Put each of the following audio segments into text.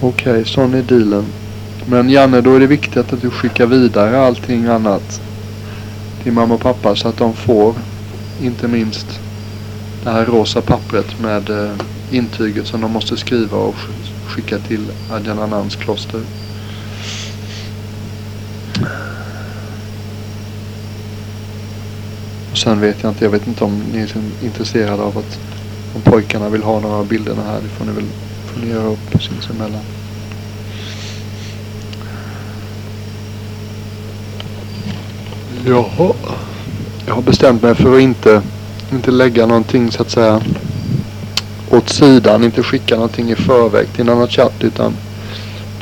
Okej, okay, sån är dealen. Men Janne, då är det viktigt att du skickar vidare allting annat till mamma och pappa så att de får, inte minst det här rosa pappret med eh, intyget som de måste skriva och skicka till Adjananans kloster. Och sen vet jag inte, jag vet inte om ni är intresserade av att om pojkarna vill ha några av bilderna här. Det får ni väl fundera upp sinsemellan. Jaha. Jag har bestämt mig för att inte, inte lägga någonting så att säga åt sidan. Inte skicka någonting i förväg till en annan chatt utan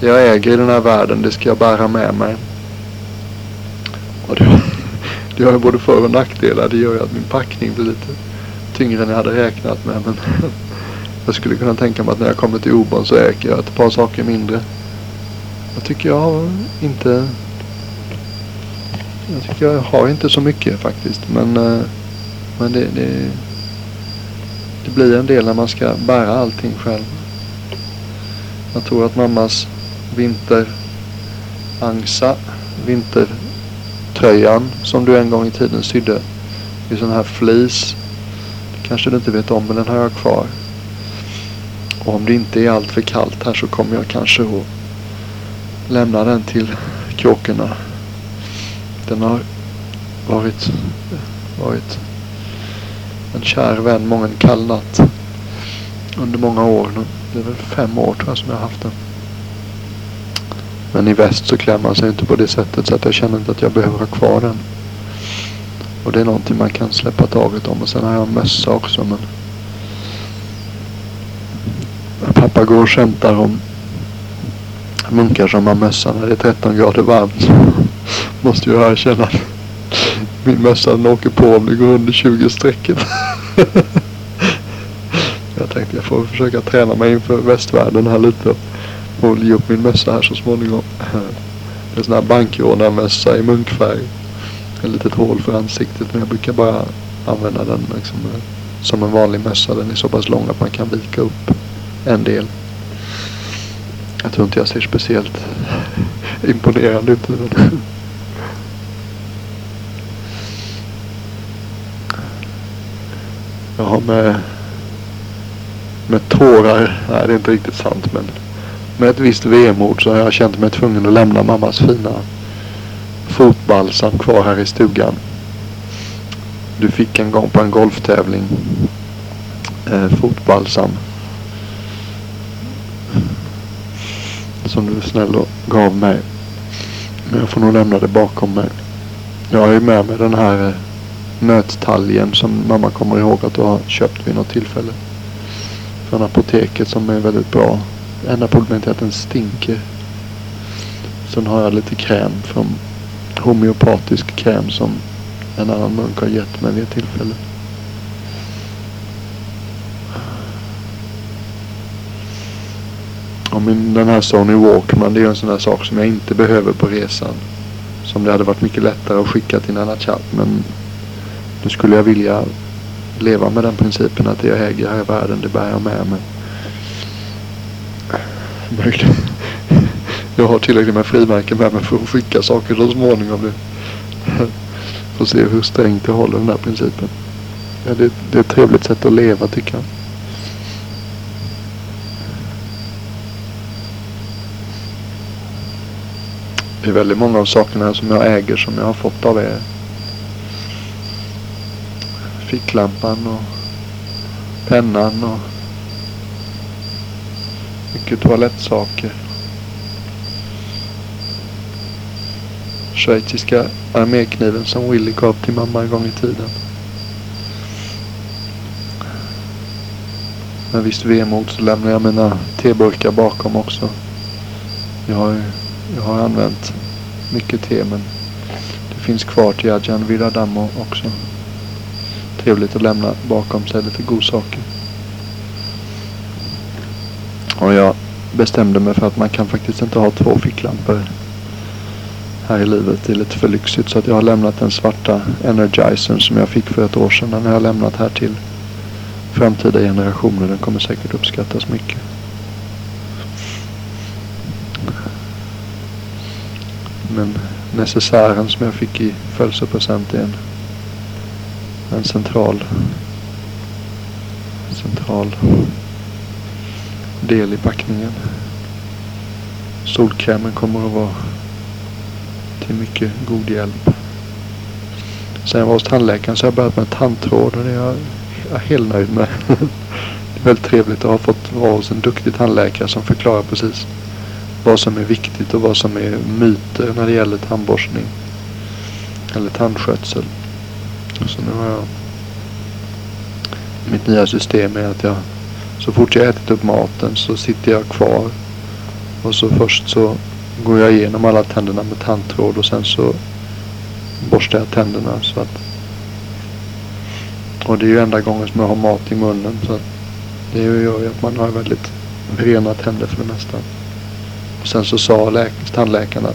det jag äger i den här världen det ska jag bära med mig. Och det, det har ju både för och nackdelar. Det gör ju att min packning blir lite tyngre än jag hade räknat med. Men jag skulle kunna tänka mig att när jag kommer till Obon så äger jag ett par saker mindre. Jag tycker jag har inte jag tycker jag har inte så mycket faktiskt. Men, eh, men det, det, det blir en del när man ska bära allting själv. Jag tror att mammas vinterangsa, vintertröjan som du en gång i tiden sydde i sån här flis. Det kanske du inte vet om men den har jag kvar. Och om det inte är allt för kallt här så kommer jag kanske att lämna den till kråkorna den har varit, varit en kär vän många en kall natt. Under många år. Det är väl fem år tror jag som jag har haft den. Men i väst så klär man sig inte på det sättet så att jag känner inte att jag behöver ha kvar den. Och det är någonting man kan släppa taget om. Och sen har jag en mössa också men Pappa går och skämtar om munkar som har mössa när det är 13 grader varmt. Måste jag erkänna att min mössa den åker på om det går under 20 strecken. jag tänkte jag får försöka träna mig inför västvärlden här lite och ge upp min mössa här så småningom. Det är en sån här bankrånarmössa i munkfärg. Ett litet hål för ansiktet men jag brukar bara använda den liksom, eh, som en vanlig mössa. Den är så pass lång att man kan vika upp en del. Jag tror inte jag ser speciellt imponerande ut. Jag har med, med tårar, nej det är inte riktigt sant men med ett visst vemod så har jag känt mig tvungen att lämna mammas fina fotbalsam kvar här i stugan. Du fick en gång på en golftävling eh, fotbalsam som du snäll och gav mig. Men jag får nog lämna det bakom mig. Jag har ju med mig den här eh, nöttaljen som mamma kommer ihåg att du har köpt vid något tillfälle. Från apoteket som är väldigt bra. Enda problemet är att den stinker. Sen har jag lite kräm från homeopatisk kräm som en annan munk har gett mig vid ett tillfälle. Och min, den här Sony Walkman det är en sån där sak som jag inte behöver på resan. Som det hade varit mycket lättare att skicka till en annan chatt. Men nu skulle jag vilja leva med den principen att det jag äger här i världen det bär jag med mig. Möjligen. Jag har tillräckligt med frimärken med mig för att skicka saker så småningom. Får se hur strängt jag håller den här principen. Ja, det, det är ett trevligt sätt att leva tycker jag. Det är väldigt många av sakerna som jag äger som jag har fått av er. Ficklampan och pennan och mycket toalettsaker. Schweiziska armékniven som Willy gav till mamma en gång i tiden. Med visst vemod så lämnar jag mina teburkar bakom också. Jag har, jag har använt mycket te men det finns kvar till Adjan Viradamo också trevligt att lämna bakom sig lite godsaker. Och jag bestämde mig för att man kan faktiskt inte ha två ficklampor här i livet. Det är lite för lyxigt. Så att jag har lämnat den svarta Energizern som jag fick för ett år sedan. Den har jag lämnat här till framtida generationer. Den kommer säkert uppskattas mycket. Men necessären som jag fick i födelsedagspresent är en en central central del i packningen. Solkrämen kommer att vara till mycket god hjälp. Sen jag var hos tandläkaren så har jag börjat med tandtråd och det är jag, jag är helt nöjd med. det är väldigt trevligt att ha fått vara hos en duktig tandläkare som förklarar precis vad som är viktigt och vad som är myter när det gäller tandborstning. Eller tandskötsel. Så nu har jag mitt nya system är att jag så fort jag ätit upp maten så sitter jag kvar. Och så först så går jag igenom alla tänderna med tandtråd och sen så borstar jag tänderna så att och det är ju enda gången som jag har mat i munnen så att det gör ju att man har väldigt rena tänder för det mesta. Och sen så sa tandläkarna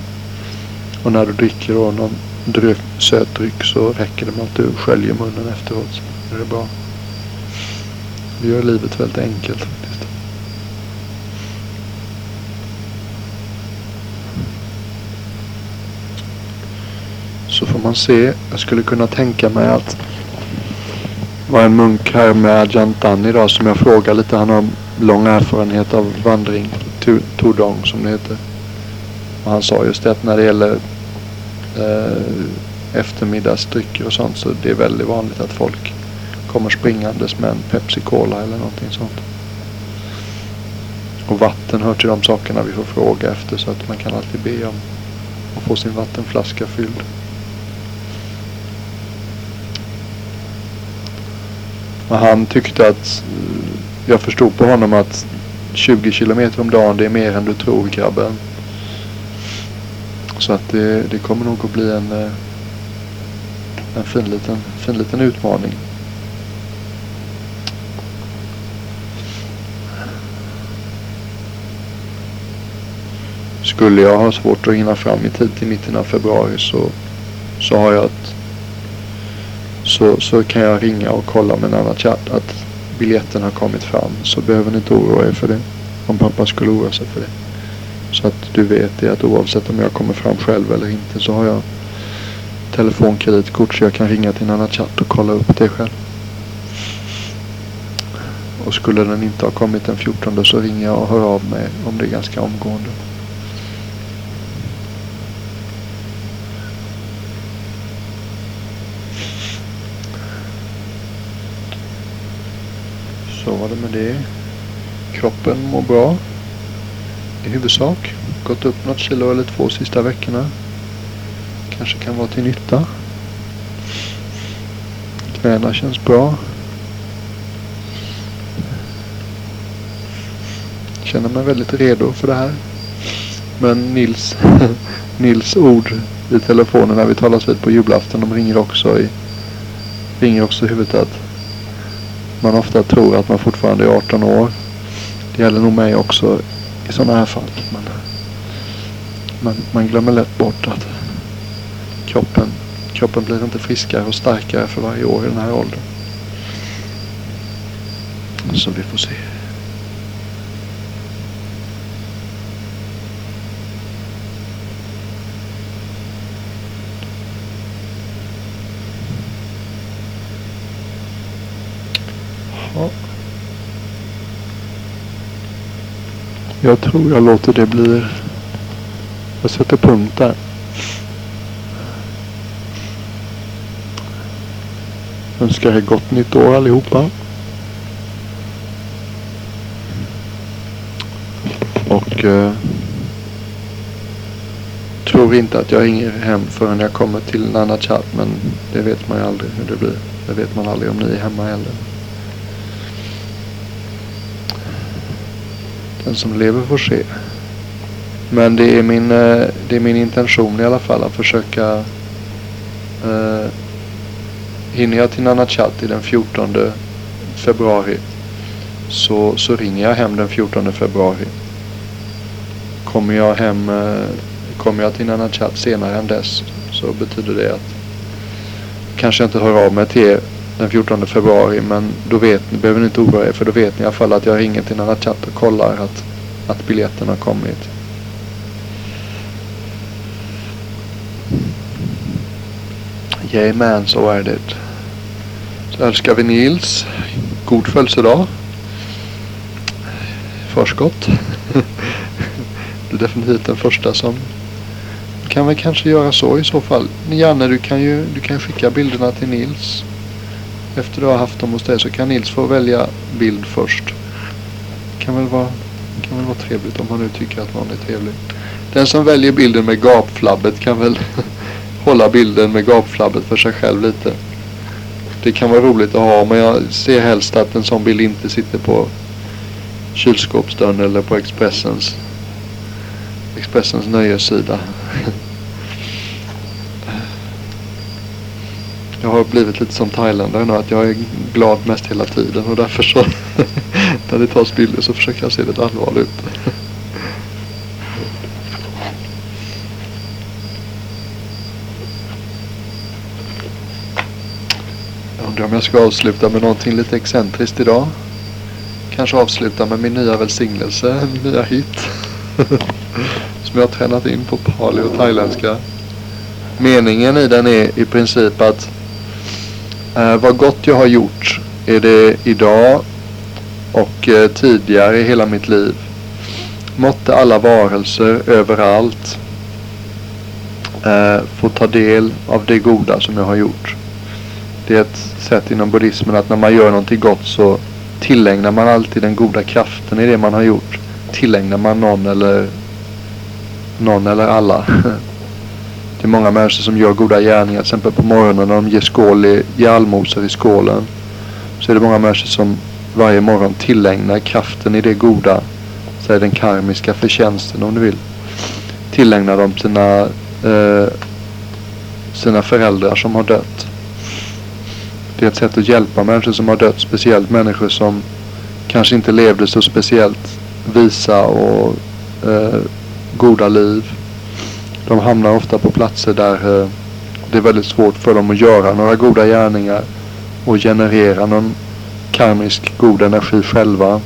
och när du dricker då någon dryck, söt dryck så räcker det med att du sköljer munnen efteråt. Så är det bra. Det gör livet väldigt enkelt faktiskt. Så får man se. Jag skulle kunna tänka mig att var en munk här med Ajantan idag som jag frågar lite. Han har lång erfarenhet av vandring. Tudong som det heter. Och han sa just det att när det gäller eh, eftermiddagsdrycker och sånt så det är väldigt vanligt att folk kommer springandes med en Pepsi Cola eller någonting sånt. Och vatten hör till de sakerna vi får fråga efter så att man kan alltid be om att få sin vattenflaska fylld. Och han tyckte att eh, jag förstod på honom att 20 kilometer om dagen det är mer än du tror grabben. Så att det, det kommer nog att bli en, eh, en fin, liten, fin liten utmaning. Skulle jag ha svårt att hinna fram i tid till mitten av februari så, så har jag ett, så, så kan jag ringa och kolla med en annan chatt att biljetten har kommit fram. Så behöver ni inte oroa er för det. Om pappa skulle oroa sig för det. Så att du vet det att oavsett om jag kommer fram själv eller inte så har jag telefonkreditkort så jag kan ringa till en annan chatt och kolla upp det själv. Och skulle den inte ha kommit den 14 så ringer jag och hör av mig om det är ganska omgående. Så var det med det. Kroppen mår bra. I huvudsak. Gått upp något kilo eller två sista veckorna. Kanske kan vara till nytta. Knäna känns bra. Känner mig väldigt redo för det här. Men Nils, Nils ord i telefonen när vi talas vid på julafton. De ringer också i, ringer också i huvudet att man ofta tror att man fortfarande är 18 år. Det gäller nog mig också i sådana här fall. Men man, man glömmer lätt bort att kroppen, kroppen blir inte friskare och starkare för varje år i den här åldern. Så vi får se. Jag tror jag låter det bli... Jag sätter punkt där. Önskar er gott nytt år allihopa. Och eh, tror inte att jag ringer hem förrän jag kommer till en annan chatt. Men det vet man ju aldrig hur det blir. Det vet man aldrig om ni är hemma heller. Den som lever får se. Men det är min, eh, det är min intention i alla fall att försöka eh, Hinner jag till Nana Chat den 14 februari så, så ringer jag hem den 14 februari. Kommer jag hem eh, Kommer jag till Nanachat senare än dess så betyder det att kanske inte hör av mig till er den 14 februari. Men då vet ni, behöver ni inte oroa er för då vet ni i alla fall att jag ringer till en chatt och kollar att, att biljetten har kommit. Jajamän, så är det. Så önskar vi Nils god födelsedag. Förskott. Det är definitivt den första som kan väl kanske göra så i så fall. Janne, du kan ju du kan skicka bilderna till Nils. Efter du har haft dem hos dig så kan Nils få välja bild först. Kan väl vara, kan väl vara trevligt om man nu tycker att någon är trevlig. Den som väljer bilden med gapflabbet kan väl hålla bilden med gapflabbet för sig själv lite. Det kan vara roligt att ha men jag ser helst att en sån bild inte sitter på kylskåpsdörren eller på Expressens Expressens nöjessida. Jag har blivit lite som thailändare nu att jag är glad mest hela tiden och därför så när det tas bilder så försöker jag se lite allvarlig ut. Jag undrar om jag ska avsluta med någonting lite excentriskt idag. Kanske avsluta med min nya välsignelse, min nya hit. Som jag har tränat in på pali och thailändska. Meningen i den är i princip att eh, vad gott jag har gjort är det idag och eh, tidigare i hela mitt liv. Måtte alla varelser överallt eh, få ta del av det goda som jag har gjort. Det är ett sätt inom buddhismen att när man gör någonting gott så tillägnar man alltid den goda kraften i det man har gjort. Tillägnar man någon eller någon eller alla. Det är många människor som gör goda gärningar. Till exempel på morgonen när de ger, skål i, ger allmosor i skålen. Så är det många människor som varje morgon tillägnar kraften i det goda. Så är den karmiska förtjänsten om du vill. Tillägnar de sina, eh, sina föräldrar som har dött. Det är ett sätt att hjälpa människor som har dött. Speciellt människor som kanske inte levde så speciellt visa och eh, goda liv. De hamnar ofta på platser där eh, det är väldigt svårt för dem att göra några goda gärningar och generera någon karmisk god energi själva.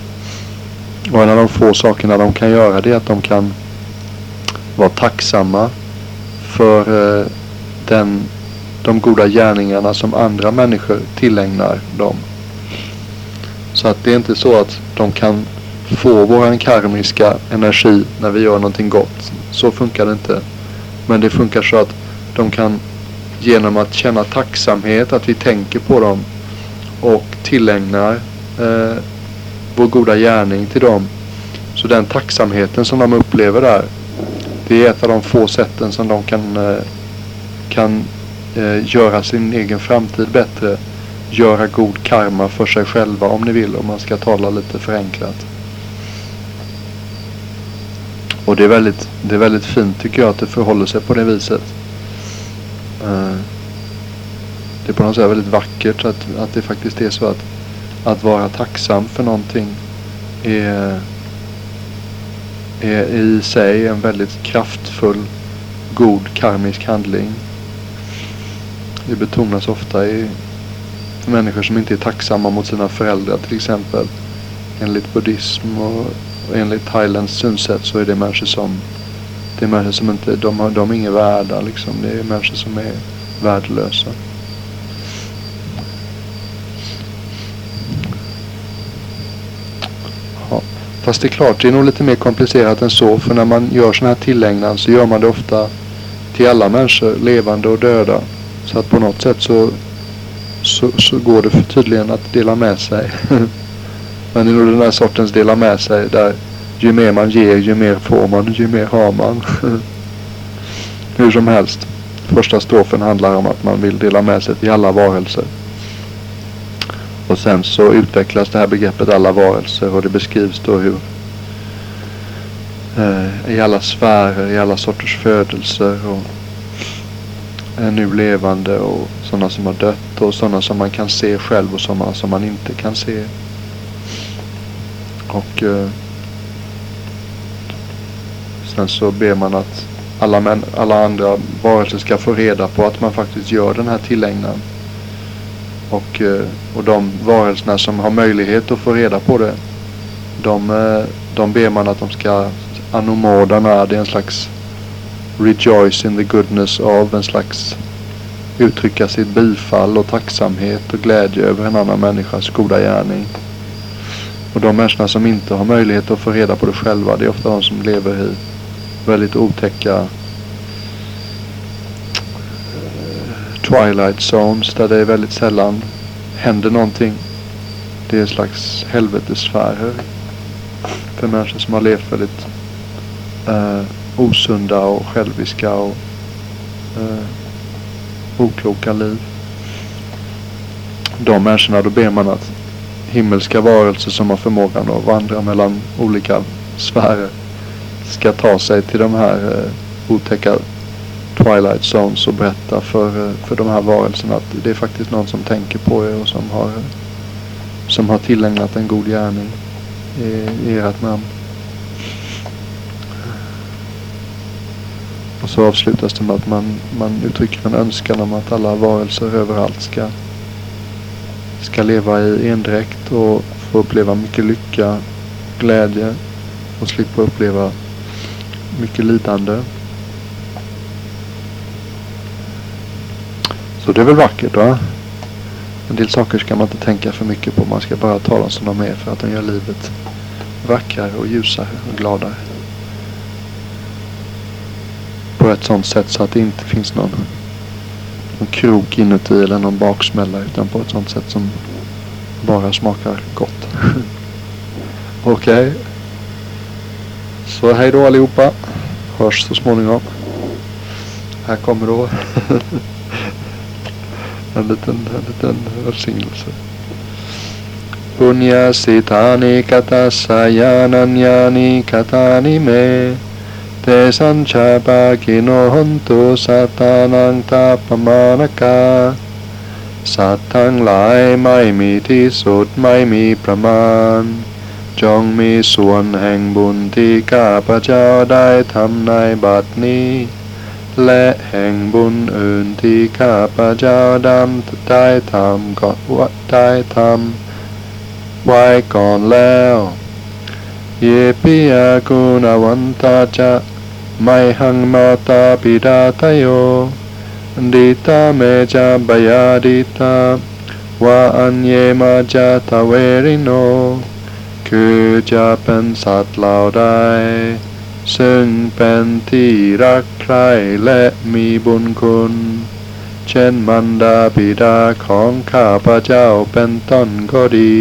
Och en av de få sakerna de kan göra det är att de kan vara tacksamma för eh, den, de goda gärningarna som andra människor tillägnar dem. Så att det är inte så att de kan få våran karmiska energi när vi gör någonting gott. Så funkar det inte. Men det funkar så att de kan genom att känna tacksamhet, att vi tänker på dem och tillägnar eh, vår goda gärning till dem. Så den tacksamheten som de upplever där, det är ett av de få sätten som de kan, eh, kan eh, göra sin egen framtid bättre. Göra god karma för sig själva om ni vill, om man ska tala lite förenklat. Och det är, väldigt, det är väldigt fint tycker jag att det förhåller sig på det viset. Eh, det är på något sätt väldigt vackert att, att det faktiskt är så att, att vara tacksam för någonting är, är i sig en väldigt kraftfull, god karmisk handling. Det betonas ofta i människor som inte är tacksamma mot sina föräldrar till exempel. Enligt buddhism och enligt thailändskt synsätt så är det människor som det är människor som inte, de har, de är inget värda liksom. Det är människor som är värdelösa. Ja. Fast det är klart, det är nog lite mer komplicerat än så. För när man gör sådana här tillägnan så gör man det ofta till alla människor, levande och döda. Så att på något sätt så, så, så går det för tydligen att dela med sig. Men det är nog den här sortens dela med sig där ju mer man ger, ju mer får man, ju mer har man. Hur som helst. Första strofen handlar om att man vill dela med sig till alla varelser. Och sen så utvecklas det här begreppet alla varelser och det beskrivs då hur eh, i alla sfärer, i alla sorters födelser och är nu levande och sådana som har dött och sådana som man kan se själv och sådana som man inte kan se. Och eh, sen så ber man att alla, män, alla andra varelser ska få reda på att man faktiskt gör den här tillägnan. Och, eh, och de varelserna som har möjlighet att få reda på det. De, eh, de ber man att de ska anomodana. Det är en slags rejoice in the goodness av En slags uttrycka sitt bifall och tacksamhet och glädje över en annan människas goda gärning. Och de människorna som inte har möjlighet att få reda på det själva, det är ofta de som lever i väldigt otäcka eh, twilight zones där det väldigt sällan händer någonting. Det är en slags helvetessfärer för människor som har levt väldigt eh, osunda och själviska och eh, okloka liv. De människorna, då ber man att himmelska varelser som har förmågan att vandra mellan olika sfärer ska ta sig till de här eh, otäcka Twilight Zones och berätta för, eh, för de här varelserna att det är faktiskt någon som tänker på er och som har, som har tillägnat en god gärning i, i ert namn. Och så avslutas det med att man, man uttrycker en önskan om att alla varelser överallt ska, ska leva i endräkt och få uppleva mycket lycka, glädje och slippa uppleva mycket lidande. Så det är väl vackert va? En del saker ska man inte tänka för mycket på. Man ska bara ta dem som de är för att de gör livet vackrare och ljusare och gladare på ett sånt sätt så att det inte finns någon, någon krok inuti eller någon baksmälla utan på ett sånt sätt som bara smakar gott. Okej. Okay. Så hej då allihopa. Hörs så småningom. Här kommer då en liten, en liten välsignelse. Punya sitani kata sayananyani katani me te sanchapakino hontu สัตตานังตาปมานกา สัตว์ทั้งหลายไม่มีที่สุดไม่มีประมาณ จงมีส่วนแห่งบุญที่ข้าพเจ้าได้ทำในบัดนี้ และแห่งบุญอื่นที่ข้าพเจ้าดำได้ทำก็ว่าได้ทำไว้ก่อนแล้ว เยปิยากุณวันตาจะ Maihang mata pidatayo Dita meja bayadita Wa anye maja taverino คือจะเป็นสัตว์เหล่าใดซึ่งเป็นที่รักใคร่และมีบุญคุณ เช่นมันดาบิดาของข้าพระเจ้าเป็นต้นก็ดี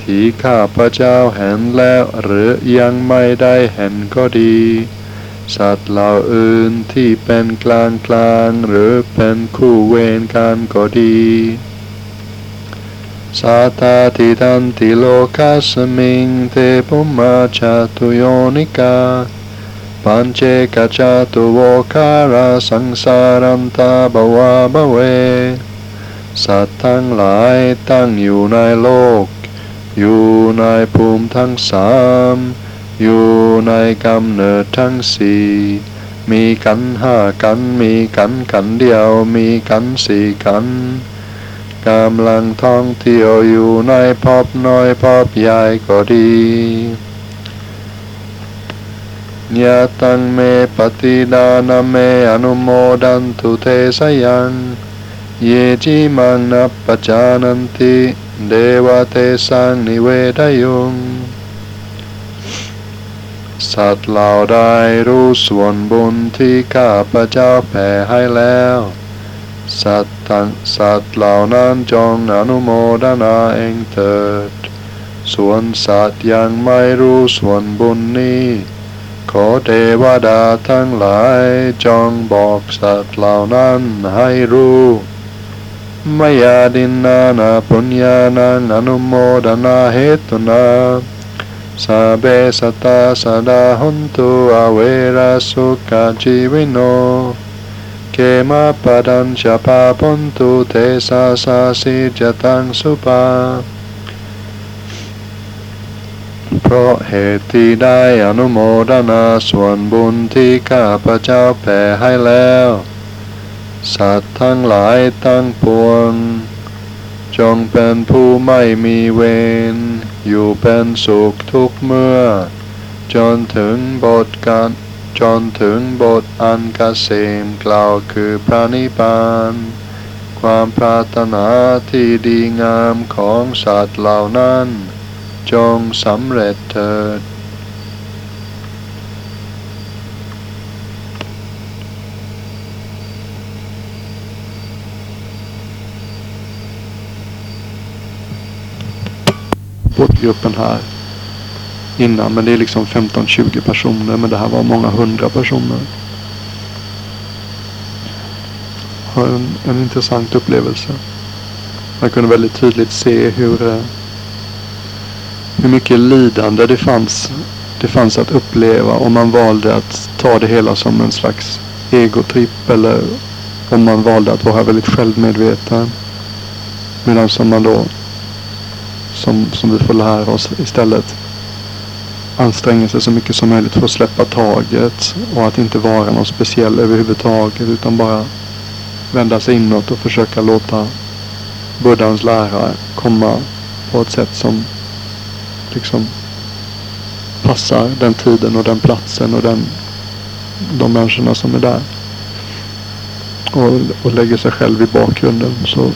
ที่ข้าพระเจ้าเห็นแล้วหรือยังไม่ได้เห็นก็ดี สัตว์เหล่าอื่นที่เป็นกลางกลางหรือเป็นคู่เวรกันก็ดี สาตาติตันติโลกัสมิงเทปุมาจาตุโยนิกา ปัญเจกจาตุโวคาราสังสารันตาบวาบเว สัตว์ทั้งหลายตั้งอยู่ในโลก อยู่ในภูมิทั้งสาม อยู่ในกำเนิดทั้งสี่มีกันห้ากันมีกันกันเดียวมีกันสี่กันกำลังท่องเที่ยวอยู่ในพบน้อยพบใหญ่ก็ดียะตังเมปฏิดานาเมอนุโมดันตุเทสยังเยจิมังนับปจานันติเดวเทสังนิเวดยุง สัตว์เหล่าใดรู้ส่วนบุญที่ข้าพระเจ้าแผ่ให้แล้ว สัตว์สัตว์เหล่านั้นจงอนุโมทนาเองเถิด ส่วนสัตว์ยังไม่รู้ส่วนบุญนี้ ขอเทวดาทั้งหลายจงบอกสัตว์เหล่านั้นให้รู้มยาดินนานาปุญญานังอนุโมทนาเหตุนา สเบสตาสดาหุนตุอเวราสุขจีวิโน เขมาปดัญชาปาปุนตุเทสาสาสิจตังสุปาเพราะเหตุที่ได้อนุโมทนาส่วนบุญที่ข้าพระเจ้าแผ่ให้แล้ว สัตว์ทั้งหลายตั้งปวง จงเป็นผู้ไม่มีเวร อยู่เป็นสุขทุกเมื่อ จนถึงบทการจนถึงบทอันกเกษมกล่าวคือพระนิพพาน ความปรารถนาที่ดีงามของสัตว์เหล่านั้น จงสำเร็จเถิด båtgruppen här innan. Men det är liksom 15-20 personer. Men det här var många hundra personer. En, en intressant upplevelse. Man kunde väldigt tydligt se hur, eh, hur mycket lidande det fanns, det fanns att uppleva om man valde att ta det hela som en slags egotripp eller om man valde att vara väldigt självmedveten. Medan som man då som, som vi får lära oss istället anstränga sig så mycket som möjligt för att släppa taget och att inte vara någon speciell överhuvudtaget utan bara vända sig inåt och försöka låta buddhans lära komma på ett sätt som liksom passar den tiden och den platsen och den, de människorna som är där. Och, och lägger sig själv i bakgrunden så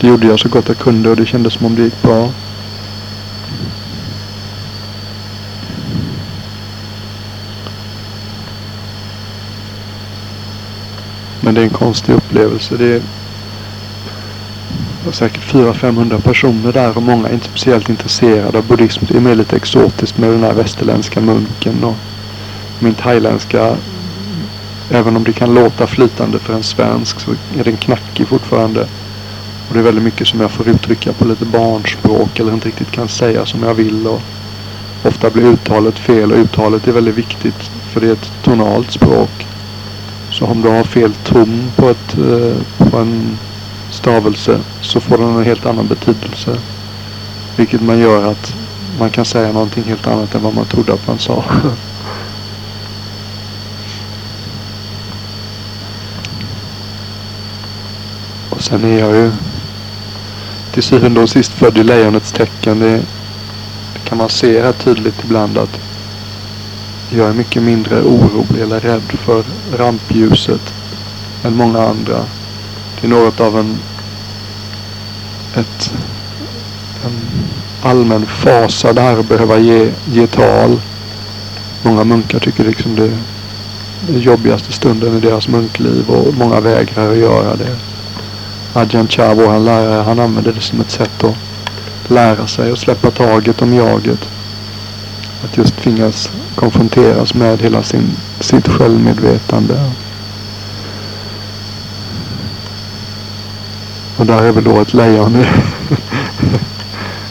det gjorde jag så gott jag kunde och det kändes som om det gick bra. Men det är en konstig upplevelse. Det var säkert 400-500 personer där och många är inte speciellt intresserade av buddhism. Det är mer lite exotiskt med den här västerländska munken och min thailändska. Även om det kan låta flytande för en svensk så är den knackig fortfarande. Och det är väldigt mycket som jag får uttrycka på lite barnspråk eller inte riktigt kan säga som jag vill. Och ofta blir uttalet fel och uttalet är väldigt viktigt för det är ett tonalt språk. Så om du har fel ton på, ett, eh, på en stavelse så får den en helt annan betydelse. Vilket man gör att man kan säga någonting helt annat än vad man trodde att man sa. och sen är jag ju till syvende och sist född i lejonets tecken. Det, det kan man se här tydligt ibland att jag är mycket mindre orolig eller rädd för rampljuset än många andra. Det är något av en ett, en allmän fasa där att behöva ge, ge tal. Många munkar tycker liksom det är den jobbigaste stunden i deras munkliv och många vägrar att göra det. Adjan Chavo, vår lärare, han använder det som ett sätt att lära sig och släppa taget om jaget. Att just tvingas konfronteras med hela sin, sitt självmedvetande. Och där är väl då ett lejon i,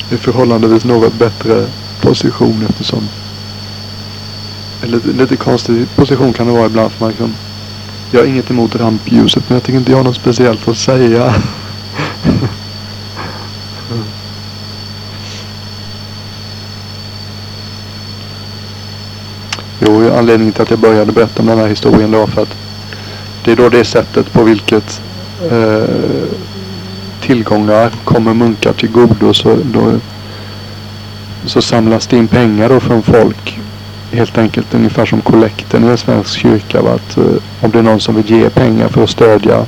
i förhållandevis något bättre position eftersom lite, lite konstig position kan det vara ibland för man liksom jag har inget emot rampljuset men jag tycker inte jag har något speciellt att säga. Jo, anledningen till att jag började berätta om den här historien var för att det är då det sättet på vilket eh, tillgångar kommer munkar till godo så, då, så samlas det in pengar då från folk helt enkelt ungefär som kollekten i en svensk kyrka. Va? Att, eh, om det är någon som vill ge pengar för att stödja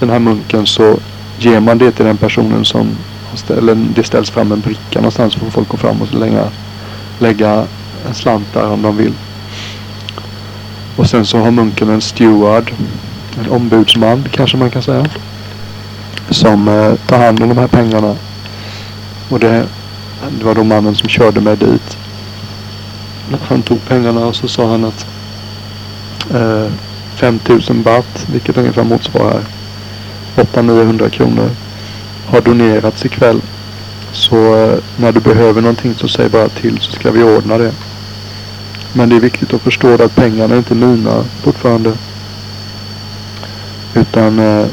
den här munken så ger man det till den personen som eller det ställs fram en bricka någonstans för folk gå fram och lägga, lägga en slant där om de vill. Och sen så har munken en steward, en ombudsman kanske man kan säga. Som eh, tar hand om de här pengarna. Och det, det var då mannen som körde mig dit han tog pengarna och så sa han att eh, 5000 baht, vilket ungefär motsvarar 800-900 kronor, har donerats ikväll. Så eh, när du behöver någonting så säg bara till så ska vi ordna det. Men det är viktigt att förstå att pengarna är inte mina fortfarande. Utan eh,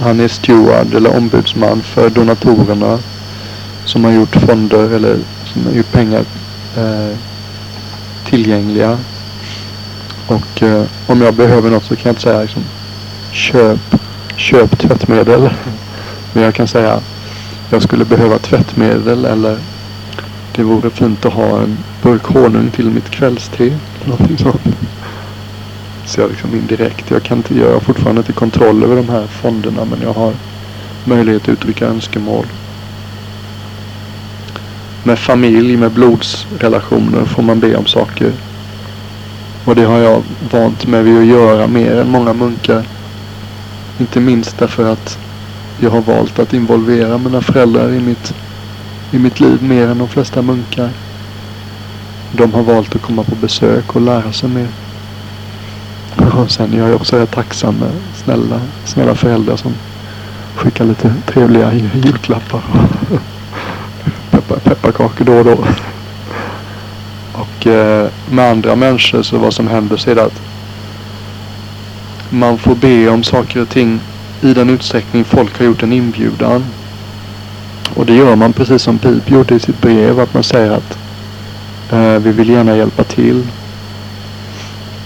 han är steward eller ombudsman för donatorerna som har gjort fonder eller som har gjort pengar eh, tillgängliga. Och eh, om jag behöver något så kan jag inte säga liksom, köp, köp tvättmedel. Men jag kan säga jag skulle behöva tvättmedel eller det vore fint att ha en burk honung till mitt kvällste. Någonting sånt. Så jag liksom indirekt. Jag kan inte, jag har fortfarande inte kontroll över de här fonderna men jag har möjlighet att uttrycka önskemål. Med familj, med blodsrelationer får man be om saker. Och det har jag vant mig vid att göra mer än många munkar. Inte minst därför att jag har valt att involvera mina föräldrar i mitt, i mitt liv mer än de flesta munkar. De har valt att komma på besök och lära sig mer. Och sen är jag också rätt tacksam med snälla, snälla föräldrar som skickar lite trevliga julklappar och peppar, pepparkakor då och då. Och eh, med andra människor så vad som händer så är det att man får be om saker och ting i den utsträckning folk har gjort en inbjudan. Och det gör man precis som Pip gjorde i sitt brev. Att man säger att eh, vi vill gärna hjälpa till.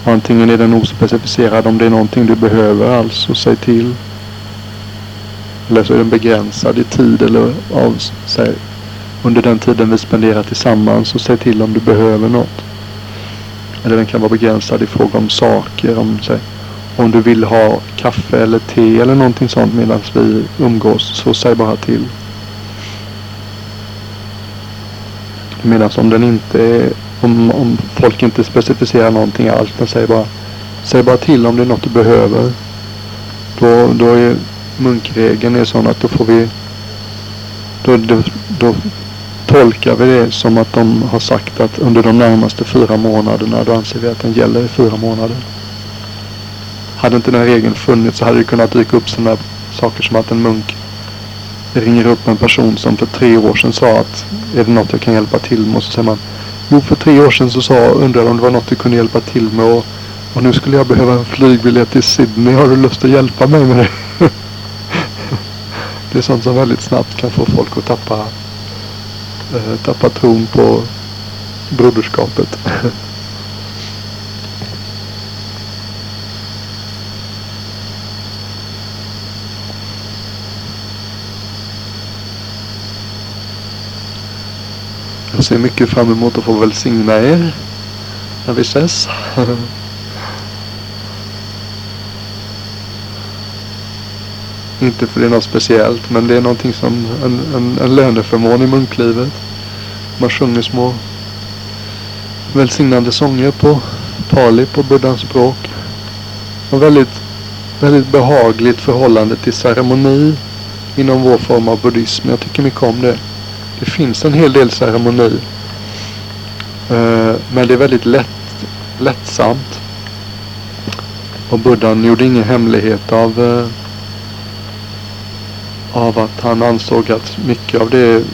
Antingen är den ospecificerad om det är någonting du behöver alls så säg till. Eller så är den begränsad i tid eller av, säg, under den tiden vi spenderar tillsammans och säg till om du behöver något. Eller den kan vara begränsad i fråga om saker. Om, säg, om du vill ha kaffe eller te eller någonting sånt medan vi umgås så säg bara till. Medan om den inte är, om, om folk inte specificerar någonting alls, den säger bara, säg bara till om det är något du behöver. Då, då är munkregeln är sån att då får vi, då, då, då tolkar vi det som att de har sagt att under de närmaste fyra månaderna, då anser vi att den gäller i fyra månader. Hade inte den regeln funnits så hade det kunnat dyka upp sådana saker som att en munk ringer upp en person som för tre år sedan sa att är det något jag kan hjälpa till med? Och så säger man Jo, för tre år sedan så sa, undrade om det var något du kunde hjälpa till med och, och nu skulle jag behöva en flygbiljett till Sydney. Har du lust att hjälpa mig med det? det är sånt som väldigt snabbt kan få folk att tappa, Eh, tappat tron på broderskapet. Jag ser mycket fram emot att få välsigna er när vi ses. Inte för det är något speciellt men det är någonting som en, en, en löneförmån i munklivet. Man sjunger små välsignande sånger på pali, på buddhans språk. Och väldigt, väldigt behagligt förhållande till ceremoni inom vår form av buddhism. Jag tycker mycket om det. Det finns en hel del ceremoni. Eh, men det är väldigt lätt, lättsamt. Och buddhan gjorde ingen hemlighet av, eh, av att han ansåg att mycket av det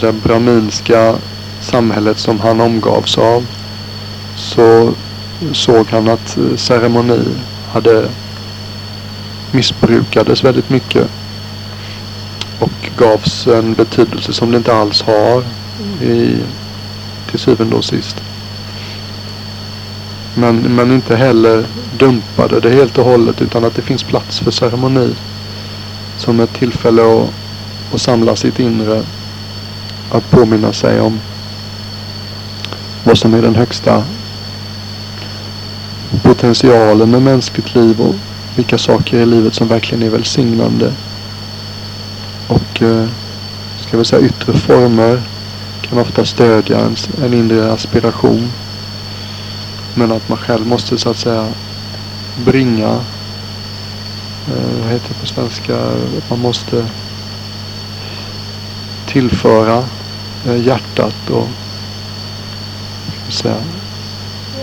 det brahminska samhället som han omgavs av så såg han att eh, ceremoni hade missbrukades väldigt mycket och gavs en betydelse som det inte alls har i, till syvende och sist. Men, men inte heller dumpade det helt och hållet utan att det finns plats för ceremoni som ett tillfälle att, att samla sitt inre att påminna sig om vad som är den högsta potentialen med mänskligt liv och vilka saker i livet som verkligen är välsignande och eh, ska vi säga yttre former kan ofta stödja en, en inre aspiration. Men att man själv måste så att säga bringa, Eh, vad heter det på svenska, man måste tillföra eh, hjärtat och säga,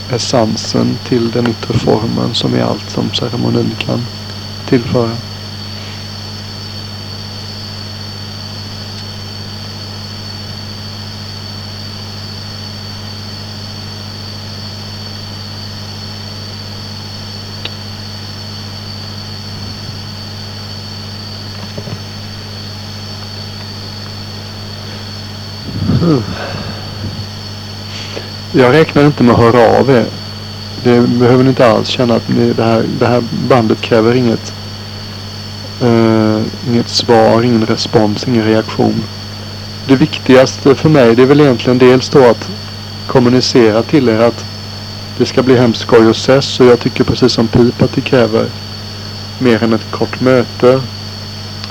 essensen till den yttre formen som är allt som ceremonin kan tillföra. Jag räknar inte med att höra av er. Det behöver ni inte alls känna att ni, det, här, det här bandet kräver inget, uh, inget svar, ingen respons, ingen reaktion. Det viktigaste för mig det är väl egentligen dels då att kommunicera till er att det ska bli hemskt skoj och ses och jag tycker precis som Pip att det kräver mer än ett kort möte.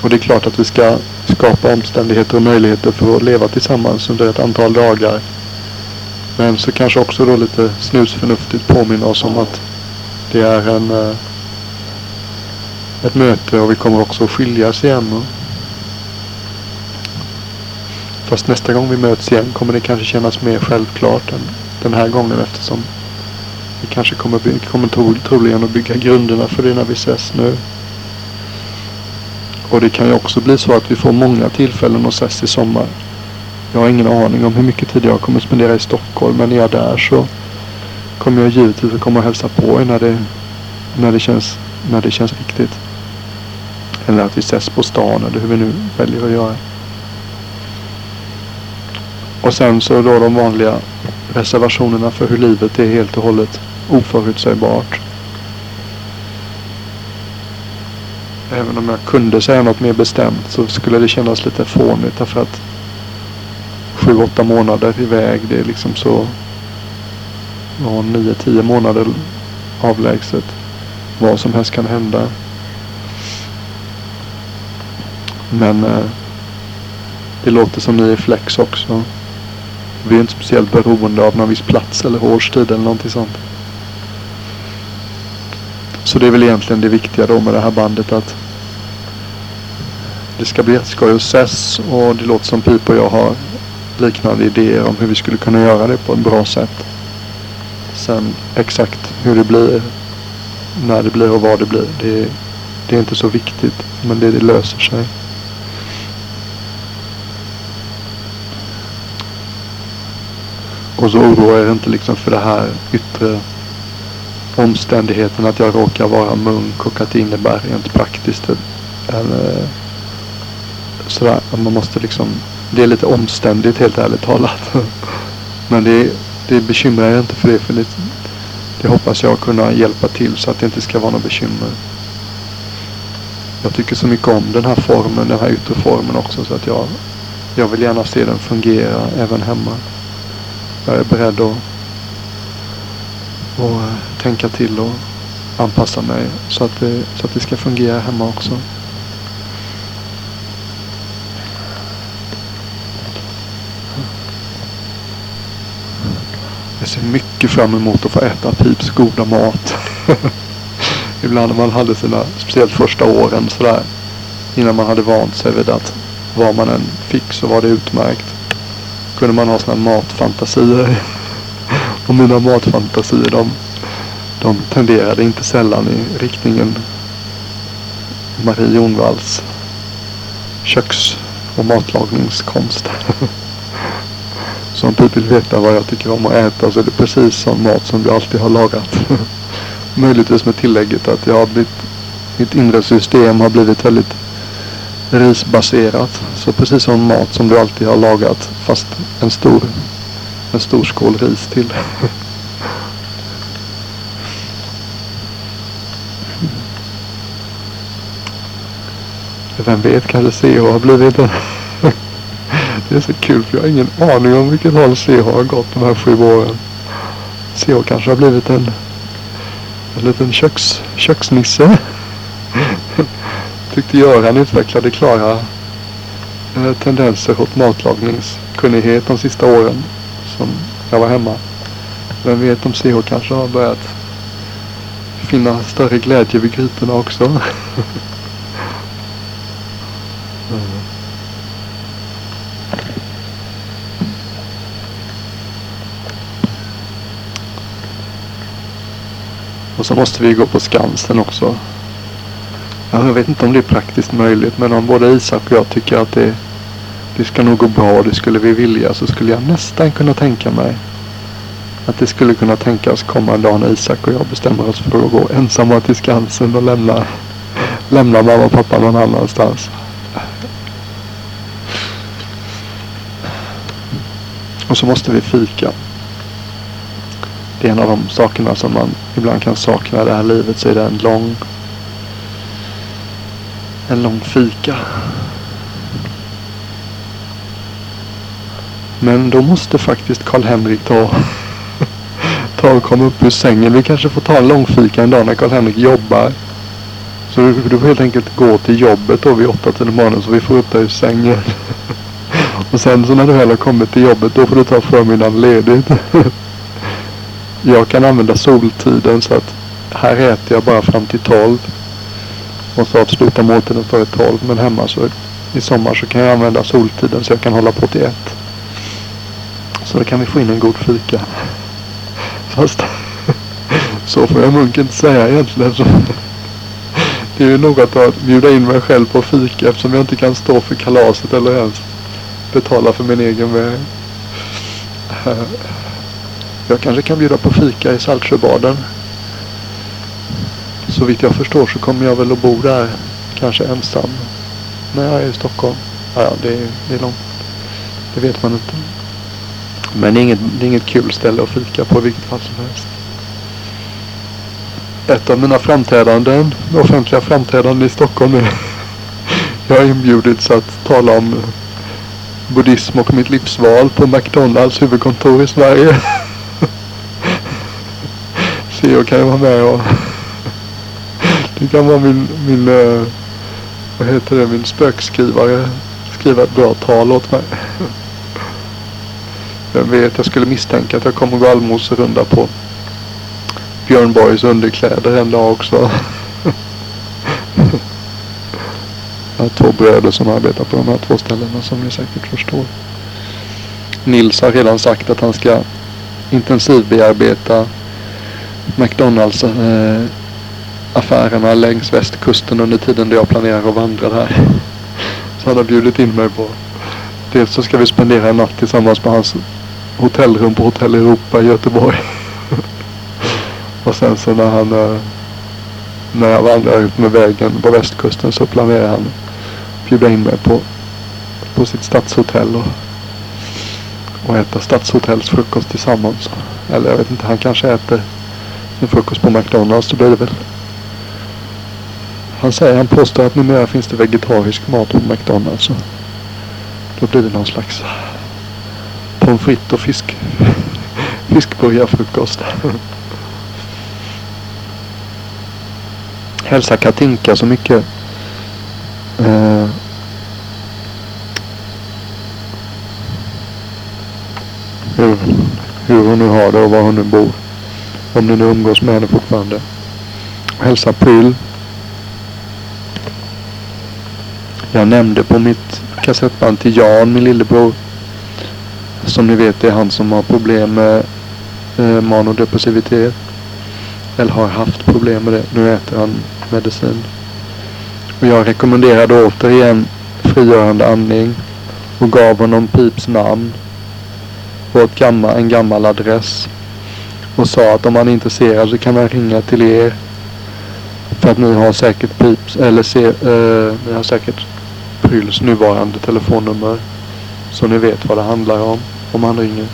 Och det är klart att vi ska skapa omständigheter och möjligheter för att leva tillsammans under ett antal dagar. Men så kanske också då lite snusförnuftigt påminna oss om att det är en eh, ett möte och vi kommer också att skiljas igen. Fast nästa gång vi möts igen kommer det kanske kännas mer självklart än den här gången eftersom vi kanske kommer, by- kommer troligen att bygga grunderna för det när vi ses nu. Och det kan ju också bli så att vi får många tillfällen att ses i sommar. Jag har ingen aning om hur mycket tid jag kommer spendera i Stockholm men när jag är där så kommer jag givetvis att komma och hälsa på er när det, när det, känns, när det känns riktigt. Eller att vi ses på stan eller hur vi nu väljer att göra. Och sen så då de vanliga reservationerna för hur livet är helt och hållet oförutsägbart. Även om jag kunde säga något mer bestämt så skulle det kännas lite fånigt därför att sju, åtta månader iväg det är liksom så ja, nio, tio månader avlägset. Vad som helst kan hända. Men eh, det låter som ni är flex också. Vi är inte speciellt beroende av någon viss plats eller årstid eller någonting sånt. Så det är väl egentligen det viktiga då med det här bandet att det ska bli jätteskoj att ses och det låter som Pip och jag har liknande idéer om hur vi skulle kunna göra det på ett bra sätt. Sen exakt hur det blir, när det blir och vad det blir, det, det är inte så viktigt. Men det, det löser sig. Och så oroar jag inte liksom för det här yttre omständigheten att jag råkar vara munk och att det innebär rent praktiskt eller eh, sådär. Man måste liksom, det är lite omständigt helt ärligt talat. Men det, det bekymrar jag inte för det. För det, det hoppas jag kunna hjälpa till så att det inte ska vara något bekymmer. Jag tycker så mycket om den här formen, den här yttre formen också så att jag, jag vill gärna se den fungera även hemma jag är beredd att, att eh, tänka till och anpassa mig så att, det, så att det ska fungera hemma också. Mycket fram emot att få äta Pips goda mat. Ibland när man hade sina, speciellt första åren sådär, innan man hade vant sig vid att vad man än fick så var det utmärkt kunde man ha sådana matfantasier. Och mina matfantasier de, de tenderade inte sällan i riktningen Marie Jonvalls köks och matlagningskonst. Så om du vill veta vad jag tycker om att äta så är det precis sån mat som jag alltid har lagat. Möjligtvis med tillägget att jag har blivit, mitt inre system har blivit väldigt risbaserat. Så precis som mat som du alltid har lagat fast en stor, en stor skål ris till. Vem vet, kanske CH har blivit en... Det är så kul för jag har ingen aning om vilket håll CH har gått de här sju åren. CH kanske har blivit en, en liten köks, köksnisse tyckte Göran utvecklade klara eh, tendenser åt matlagningskunnighet de sista åren som jag var hemma. Vem vet om CH kanske har börjat finna större glädje vid grytorna också. Och så måste vi gå på Skansen också. Ja, jag vet inte om det är praktiskt möjligt men om både Isak och jag tycker att det, det ska nog gå bra och det skulle vi vilja så skulle jag nästan kunna tänka mig att det skulle kunna tänkas komma en dag när Isak och jag bestämmer oss för att gå ensamma till Skansen och lämna, lämna mamma och pappa någon annanstans. Och så måste vi fika. Det är en av de sakerna som man ibland kan sakna i det här livet så är det en lång en lång fika. Men då måste faktiskt Karl-Henrik ta ta och komma upp ur sängen. Vi kanske får ta en långfika en dag när Karl-Henrik jobbar. Så du, du får helt enkelt gå till jobbet då vid åtta tiden morgonen så vi får upp dig ur sängen. och sen så när du väl har kommit till jobbet då får du ta förmiddagen ledigt. jag kan använda soltiden så att här äter jag bara fram till tolv. Och så avslutar måltiden före tolv. Men hemma så i sommar så kan jag använda soltiden så jag kan hålla på till 1. Så då kan vi få in en god fika. Fast så får jag munken inte säga egentligen. Så det är ju något att bjuda in mig själv på fika eftersom jag inte kan stå för kalaset eller ens betala för min egen väg. Jag kanske kan bjuda på fika i Saltsjöbaden. Så vitt jag förstår så kommer jag väl att bo där. Kanske ensam. När jag är i Stockholm. Ja, ja det, är, det är långt. Det vet man inte. Men det är, inget, det är inget kul ställe att fika på i vilket fall som helst. Ett av mina framträdanden, offentliga framträdanden i Stockholm är jag har inbjudits att tala om buddhism och mitt livsval på McDonalds huvudkontor i Sverige. Jag kan ju vara med och det kan vara min, min eh, vad heter det, min spökskrivare. Skriva ett bra tal åt mig. Vem vet, jag skulle misstänka att jag kommer gå allmoserunda på Björn Borgs underkläder en dag också. Jag har två bröder som arbetar på de här två ställena som ni säkert förstår. Nils har redan sagt att han ska intensivbearbeta McDonalds eh, affärerna längs västkusten under tiden då jag planerar att vandra där. Så han har bjudit in mig på. Dels så ska vi spendera en natt tillsammans på hans hotellrum på Hotell Europa i Göteborg. och sen så när han eh, när jag vandrar ut med vägen på västkusten så planerar han att bjuda in mig på, på sitt stadshotell och, och äta stadshotellsfrukost tillsammans. Eller jag vet inte, han kanske äter en frukost på McDonalds, då blir det väl han säger, han påstår att numera finns det vegetarisk mat på McDonalds. Så då blir det någon slags pommes frites och fisk, fiskburgarfrukost. Hälsa Katinka så mycket. Uh, hur, hur hon nu har det och var hon nu bor. Om ni nu umgås med henne fortfarande. Hälsa Pryl. Jag nämnde på mitt kassettband till Jan, min lillebror. Som ni vet det är han som har problem med eh, manodepressivitet. Eller har haft problem med det. Nu äter han medicin. Och jag rekommenderade återigen frigörande andning. Och gav honom Pips namn. Och ett gammal, en gammal adress. Och sa att om han är intresserad så kan han ringa till er. För att ni har säkert Pips, eller se, eh, ni har säkert Pryls nuvarande telefonnummer. Så ni vet vad det handlar om. Om han ringer.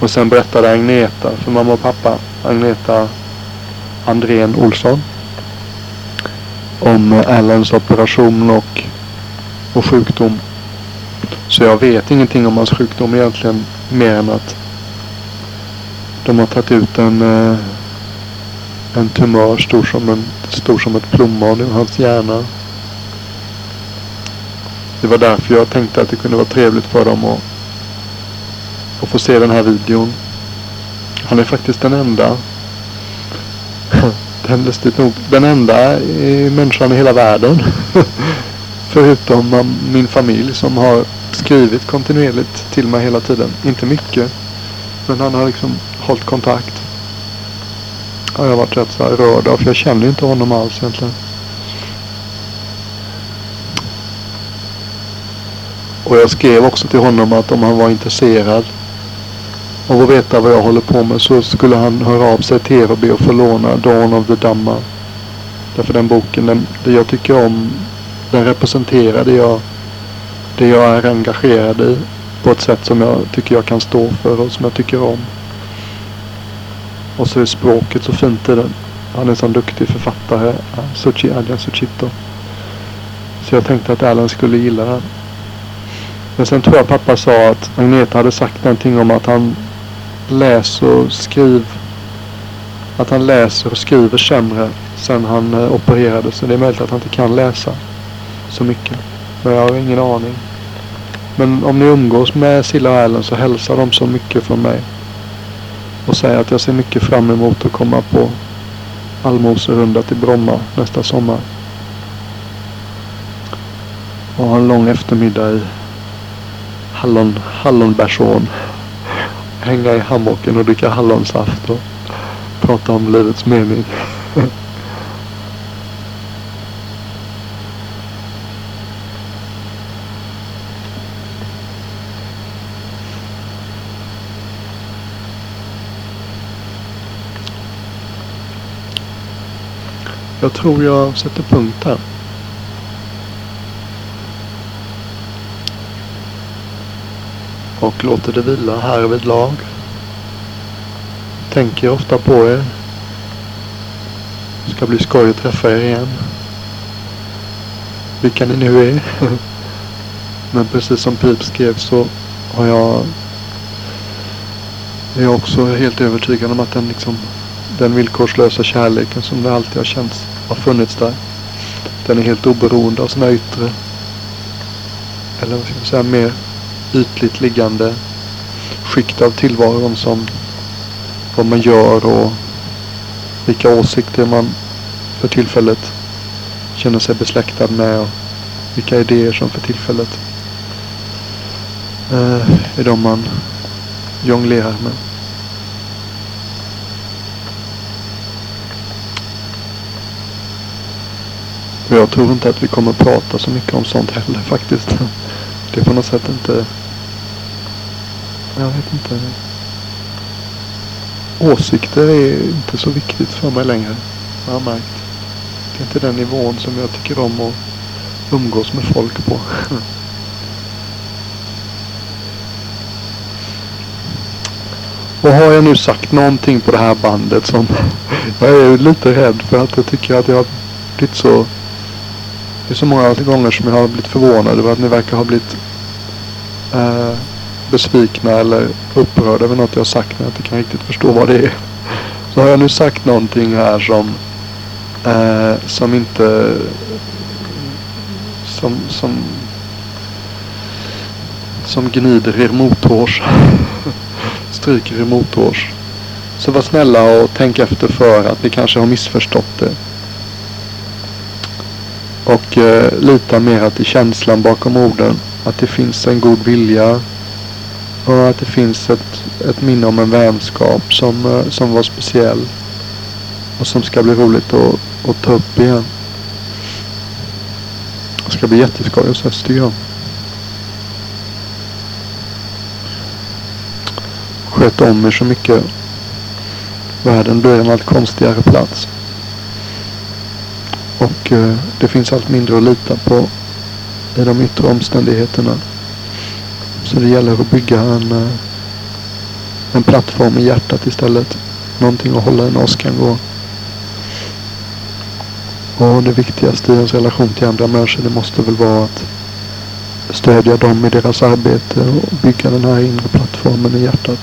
Och sen berättade Agneta för mamma och pappa. Agneta Andrén Olsson. Om Allens operation och, och sjukdom. Så jag vet ingenting om hans sjukdom egentligen. Mer än att de har tagit ut en, eh, en tumör stor som, en, stor som ett plommon i hans hjärna. Det var därför jag tänkte att det kunde vara trevligt för dem att, att få se den här videon. Han är faktiskt den enda den, lustigt nog, den enda människan i hela världen förutom min familj som har skrivit kontinuerligt till mig hela tiden. Inte mycket. Men han har liksom hållit kontakt. Och jag har varit rätt så här rörd av för jag känner inte honom alls egentligen. Och jag skrev också till honom att om han var intresserad av att veta vad jag håller på med så skulle han höra av sig till er och be att få låna Dawn of the Dhamma. Därför den boken, den, det jag tycker om, den representerar det jag, det jag är engagerad i på ett sätt som jag tycker jag kan stå för och som jag tycker om. Och så är språket så fint i den. Han är en sån duktig författare, eh, Suchi Adjan Suchito. Så jag tänkte att Alan skulle gilla den. Men sen tror jag pappa sa att Agneta hade sagt någonting om att han läser och skriver att han läser och skriver sämre sen han eh, opererades. Så det är möjligt att han inte kan läsa så mycket. Men jag har ingen aning. Men om ni umgås med Silla och Alan så hälsar de så mycket från mig. Och säger att jag ser mycket fram emot att komma på allmoserunda till Bromma nästa sommar. Och ha en lång eftermiddag i hallon, hallonbärsån. Hänga i hammocken och dricka hallonsaft och prata om livets mening. Jag tror jag sätter punkt här. Och låter det vila här vid lag. Tänker ofta på er. Det ska bli skoj att träffa er igen. Vilka ni nu är. Men precis som Pip skrev så har jag är jag också helt övertygad om att den liksom den villkorslösa kärleken som det alltid har känts har funnits där. Den är helt oberoende av sina yttre eller vad ska man säga mer ytligt liggande skikt av tillvaron som vad man gör och vilka åsikter man för tillfället känner sig besläktad med och vilka idéer som för tillfället eh, är de man jonglerar med. Och jag tror inte att vi kommer prata så mycket om sånt heller faktiskt. Det är på något sätt inte... Jag vet inte. Åsikter är inte så viktigt för mig längre. Jag har märkt. Det är inte den nivån som jag tycker om att umgås med folk på. Och har jag nu sagt någonting på det här bandet som jag är lite rädd för att jag tycker att jag har blivit så det är så många gånger som jag har blivit förvånad över att ni verkar ha blivit eh, besvikna eller upprörda över något jag har sagt när jag inte kan riktigt förstå vad det är. Så har jag nu sagt någonting här som eh, som inte som, som som gnider er mothårs. Stryker er mothårs. Så var snälla och tänk efter för att ni kanske har missförstått det. Och eh, lita mera till känslan bakom orden. Att det finns en god vilja. Och att det finns ett, ett minne om en vänskap som, eh, som var speciell. Och som ska bli roligt att, att ta upp igen. Det ska bli jätteskoj att ses tycker jag. Sköt om er så mycket. Världen blir en allt konstigare plats. Och eh, det finns allt mindre att lita på i de yttre omständigheterna. Så det gäller att bygga en, eh, en plattform i hjärtat istället. Någonting att hålla en åskan gå. Och det viktigaste i ens relation till andra människor det måste väl vara att stödja dem i deras arbete och bygga den här inre plattformen i hjärtat.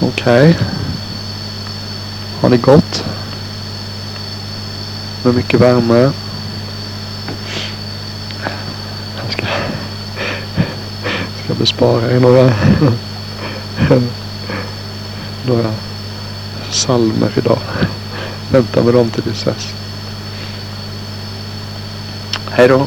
Okej. Okay. Har det gott? Med mycket värme. Jag ska, ska bespara er några några salmer idag. Vänta med dem till vi ses. Hej då.